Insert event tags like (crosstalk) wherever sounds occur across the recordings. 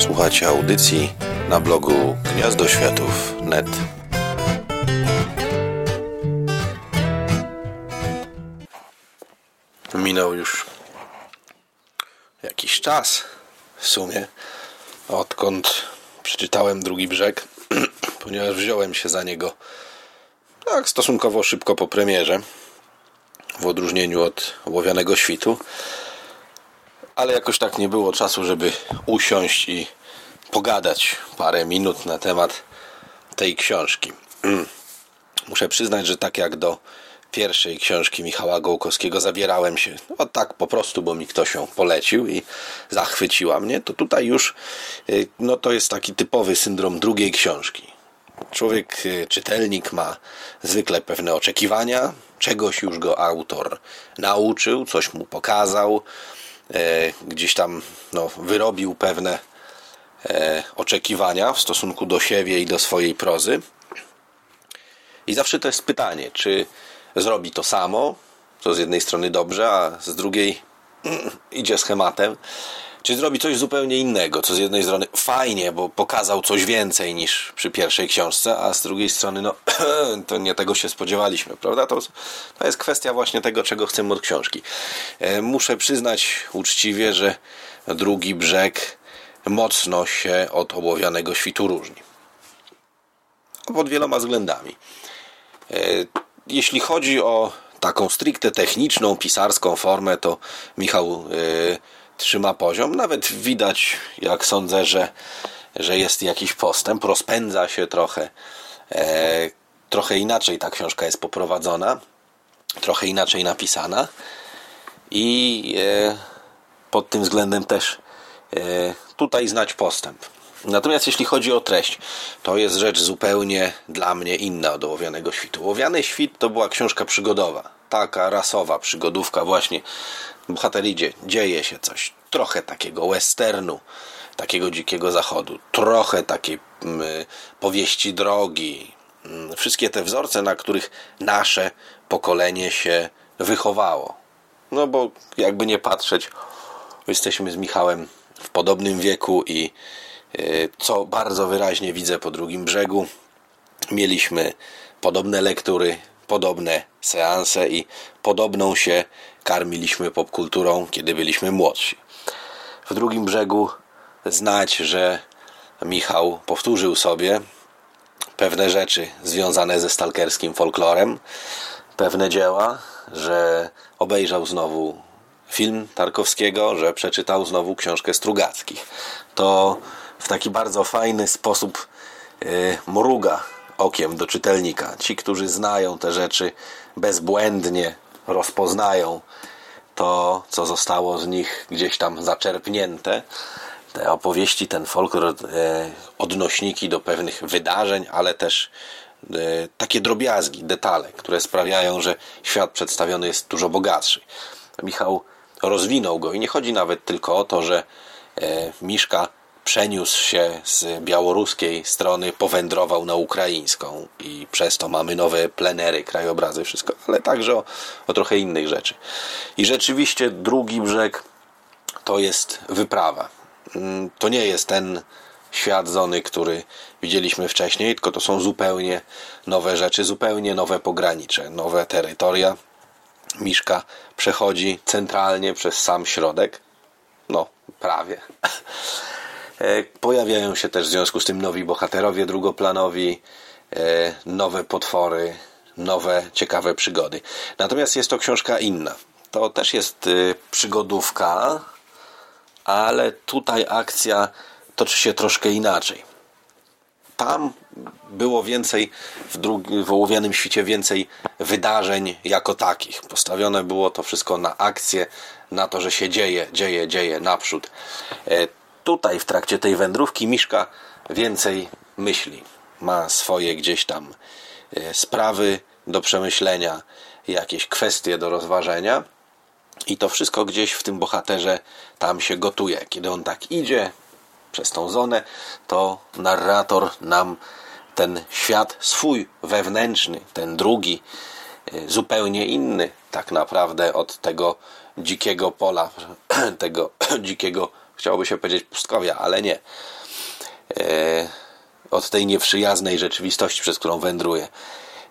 Słuchacie audycji na blogu gniazdoświatów.net. Minął już jakiś czas w sumie, odkąd przeczytałem drugi brzeg, (clears throat) ponieważ wziąłem się za niego tak stosunkowo szybko po premierze, w odróżnieniu od ołowianego świtu ale jakoś tak nie było czasu, żeby usiąść i pogadać parę minut na temat tej książki. Muszę przyznać, że tak jak do pierwszej książki Michała Gołkowskiego zabierałem się no tak po prostu, bo mi ktoś ją polecił i zachwyciła mnie, to tutaj już y, no to jest taki typowy syndrom drugiej książki. Człowiek, y, czytelnik ma zwykle pewne oczekiwania, czegoś już go autor nauczył, coś mu pokazał, E, gdzieś tam no, wyrobił pewne oczekiwania w stosunku do siebie i do swojej prozy. I zawsze to jest pytanie, czy zrobi to samo, co z jednej strony dobrze, a z drugiej (clears throat) idzie schematem, czy zrobi coś zupełnie innego, co z jednej strony fajnie, bo pokazał coś więcej niż przy pierwszej książce, a z drugiej strony, no, (clears throat) to nie tego się spodziewaliśmy, prawda? To, to jest kwestia właśnie tego, czego chcemy od książki. E, muszę przyznać uczciwie, że drugi brzeg mocno się od ołowianego świtu różni. Pod wieloma względami. E, jeśli chodzi o taką stricte techniczną, pisarską formę, to Michał yy, trzyma poziom. Nawet widać, jak sądzę, że, że jest jakiś postęp. Rozpędza się trochę. E, trochę inaczej ta książka jest poprowadzona. Trochę inaczej napisana. I e, pod tym względem też tutaj znać postęp. Natomiast jeśli chodzi o treść, to jest rzecz zupełnie dla mnie inna od Ołowianego Świtu. Ołowiany Świt to była książka przygodowa. Taka rasowa przygodówka właśnie bohater idzie, dzieje się coś. Trochę takiego westernu, takiego dzikiego zachodu, trochę takiej mm, powieści drogi. Mm, wszystkie te wzorce, na których nasze pokolenie się wychowało. No bo jakby nie patrzeć, jesteśmy z Michałem w podobnym wieku i y, co bardzo wyraźnie widzę po drugim brzegu, mieliśmy podobne lektury, podobne seanse i podobną się karmiliśmy popkulturą, kiedy byliśmy młodsi. W drugim brzegu znać, że Michał powtórzył sobie pewne rzeczy związane ze stalkerskim folklorem, pewne dzieła, że obejrzał znowu film Tarkowskiego, że przeczytał znowu książkę Strugackich. To w taki bardzo fajny sposób yy, mruga okiem do czytelnika. Ci, którzy znają te rzeczy bezbłędnie, rozpoznają to, co zostało z nich gdzieś tam zaczerpnięte. Te opowieści, ten folklor, e, odnośniki do pewnych wydarzeń, ale też e, takie drobiazgi, detale, które sprawiają, że świat przedstawiony jest dużo bogatszy. Michał rozwinął go i nie chodzi nawet tylko o to, że e, Miszka przeniósł się z białoruskiej strony, powędrował na ukraińską i przez to mamy nowe plenery, krajobrazy, wszystko, ale także o, o trochę innych rzeczy. I rzeczywiście drugi brzeg to jest wyprawa. Mm, to nie jest ten świat zony, który widzieliśmy wcześniej, tylko to są zupełnie nowe rzeczy, zupełnie nowe pogranicze, nowe terytoria. Miszka przechodzi centralnie przez sam środek. No, prawie. E, pojawiają się też w związku z tym nowi bohaterowie drugoplanowi, e, nowe potwory, nowe ciekawe przygody. Natomiast jest to książka inna. To też jest e, przygodówka, ale tutaj akcja toczy się troszkę inaczej. Tam było więcej w, drugi, w ołowianym więcej wydarzeń jako takich. Postawione było to wszystko na akcję, na to, że się dzieje, dzieje, dzieje naprzód tutaj w trakcie tej wędrówki Miszka więcej myśli. Ma swoje gdzieś tam e, sprawy do przemyślenia, jakieś kwestie do rozważenia. I to wszystko gdzieś w tym bohaterze tam się gotuje. Kiedy on tak idzie przez tą zonę, to narrator nam ten świat swój wewnętrzny, ten drugi, e, zupełnie inny tak naprawdę od tego dzikiego pola, (clears throat) tego (clears throat) dzikiego chciałoby się powiedzieć pustkowia, ale nie. E, od tej nieprzyjaznej rzeczywistości, przez którą wędruje.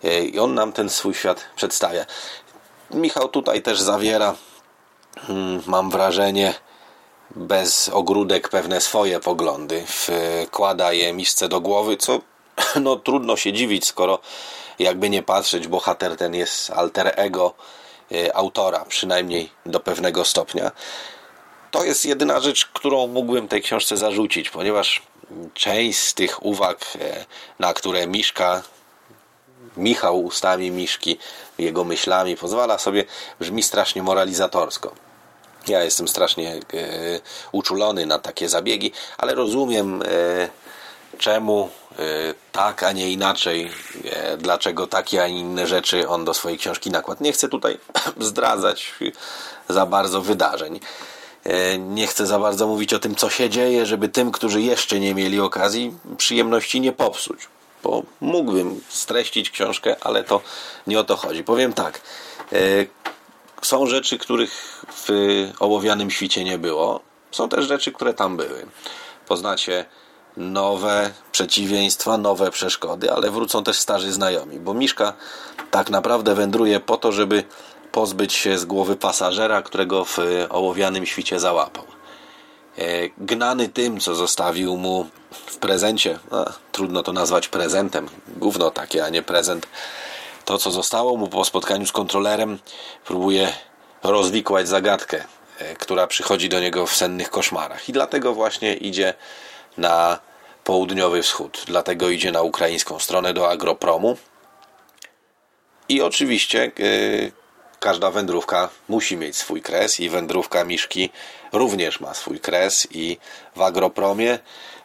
E, I on nam ten swój świat przedstawia. Michał tutaj też zawiera, hmm, mam wrażenie, bez ogródek pewne swoje poglądy. Wkłada je misce do głowy, co (clears throat) no, trudno się dziwić, skoro jakby nie patrzeć, bohater ten jest alter ego e, autora, przynajmniej do pewnego stopnia. To jest jedyna rzecz, którą mógłbym tej książce zarzucić, ponieważ część z tych uwag, e, na które Miszka, Michał ustami Miszki, jego myślami pozwala sobie, brzmi strasznie moralizatorsko. Ja jestem strasznie e, uczulony na takie zabiegi, ale rozumiem e, czemu e, tak, a nie inaczej, e, dlaczego takie, a inne rzeczy on do swojej książki nakładł. Nie chcę tutaj (clears throat) zdradzać za bardzo wydarzeń. E, nie chcę za bardzo mówić o tym, co się dzieje, żeby tym, którzy jeszcze nie mieli okazji, przyjemności nie popsuć. Bo mógłbym streścić książkę, ale to nie o to chodzi. Powiem tak. Są rzeczy, których w ołowianym świcie nie było. Są też rzeczy, które tam były. Poznacie nowe przeciwieństwa, nowe przeszkody, ale wrócą też starzy znajomi, bo Miszka tak naprawdę wędruje po to, żeby pozbyć się z głowy pasażera, którego w ołowianym świcie załapał. E, gnany tym, co zostawił mu w prezencie, trudno to nazwać prezentem, gówno takie, a nie prezent, to, co zostało mu po spotkaniu z kontrolerem, próbuje rozwikłać zagadkę, e, która przychodzi do niego w sennych koszmarach. I dlatego właśnie idzie na południowy wschód. Dlatego idzie na ukraińską stronę do agropromu. I oczywiście yy, każda wędrówka musi mieć swój kres i wędrówka Miszki również ma swój kres i w agropromie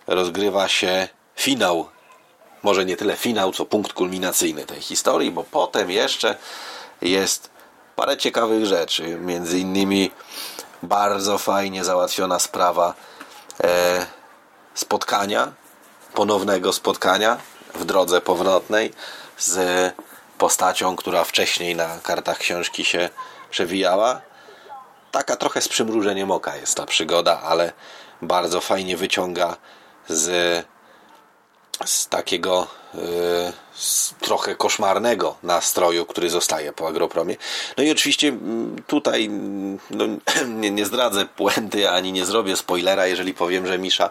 rozgrywa się finał może nie tyle finał, co punkt kulminacyjny tej historii, bo potem jeszcze jest parę ciekawych rzeczy. Między innymi bardzo fajnie załatwiona sprawa e, spotkania, ponownego spotkania w drodze powrotnej z postacią, która wcześniej na kartach książki się przewijała. Taka trochę z przymrużeniem oka jest ta przygoda, ale bardzo fajnie wyciąga z z takiego y, z trochę koszmarnego nastroju, który zostaje po agropromie. No i oczywiście mm, tutaj mm, no, (clears throat) nie, nie zdradzę puenty ani nie zrobię spoilera, jeżeli powiem, że Misza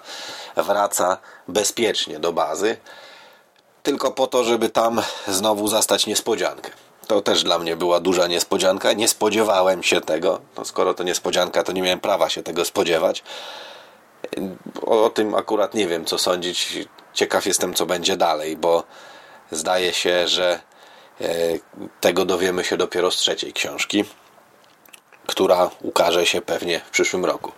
wraca bezpiecznie do bazy, tylko po to, żeby tam znowu zastać niespodziankę. To też dla mnie była duża niespodzianka. Nie spodziewałem się tego. No skoro to niespodzianka, to nie miałem prawa się tego spodziewać. O, o tym akurat nie wiem, co sądzić ciekaw jestem, co będzie dalej, bo zdaje się, że e, tego dowiemy się dopiero z trzeciej książki, która ukaże się pewnie w przyszłym roku.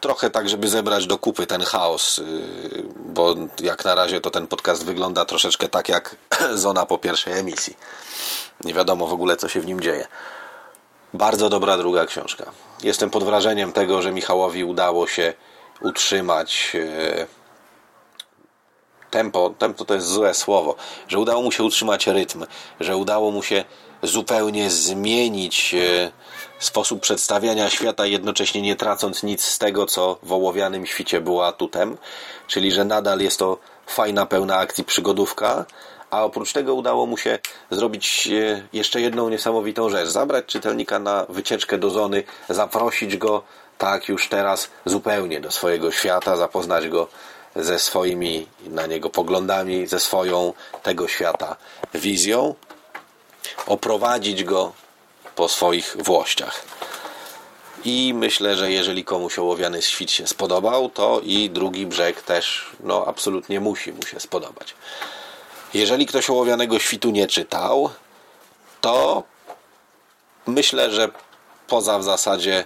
Trochę tak, żeby zebrać do kupy ten chaos, y, bo jak na razie to ten podcast wygląda troszeczkę tak jak (clears throat) zona po pierwszej emisji. Nie wiadomo w ogóle, co się w nim dzieje. Bardzo dobra druga książka. Jestem pod wrażeniem tego, że Michałowi udało się utrzymać e, tempo, tempo to jest złe słowo, że udało mu się utrzymać rytm, że udało mu się zupełnie zmienić e, sposób przedstawiania świata, jednocześnie nie tracąc nic z tego, co w ołowianym świcie było atutem, czyli że nadal jest to fajna, pełna akcji przygodówka, a oprócz tego udało mu się zrobić e, jeszcze jedną niesamowitą rzecz. Zabrać czytelnika na wycieczkę do zony, zaprosić go tak już teraz zupełnie do swojego świata, zapoznać go ze swoimi na niego poglądami, ze swoją tego świata wizją, oprowadzić go po swoich włościach. I myślę, że jeżeli komuś ołowiany świt się spodobał, to i drugi brzeg też no, absolutnie musi mu się spodobać. Jeżeli ktoś ołowianego świtu nie czytał, to myślę, że poza w zasadzie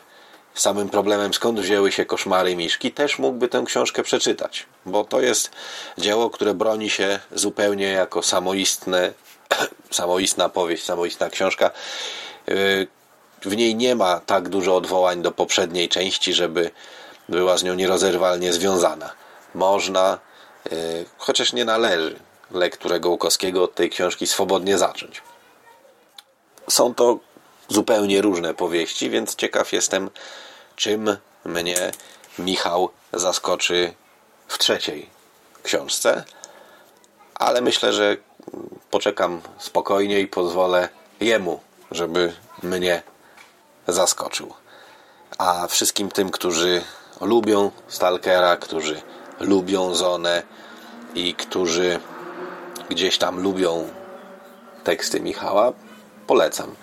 samym problemem, skąd wzięły się koszmary Miszki, też mógłby tę książkę przeczytać, bo to jest dzieło, które broni się zupełnie jako samoistne, (clears throat) samoistna powieść, samoistna książka. Y, w niej nie ma tak dużo odwołań do poprzedniej części, żeby była z nią nierozerwalnie związana. Można, y, chociaż nie należy lekturę Gołkowskiego od tej książki swobodnie zacząć. Są to zupełnie różne powieści, więc ciekaw jestem, czym mnie Michał zaskoczy w trzeciej książce, ale myślę, że poczekam spokojnie i pozwolę jemu, żeby mnie zaskoczył. A wszystkim tym, którzy lubią Stalkera, którzy lubią Zonę i którzy gdzieś tam lubią teksty Michała, polecam.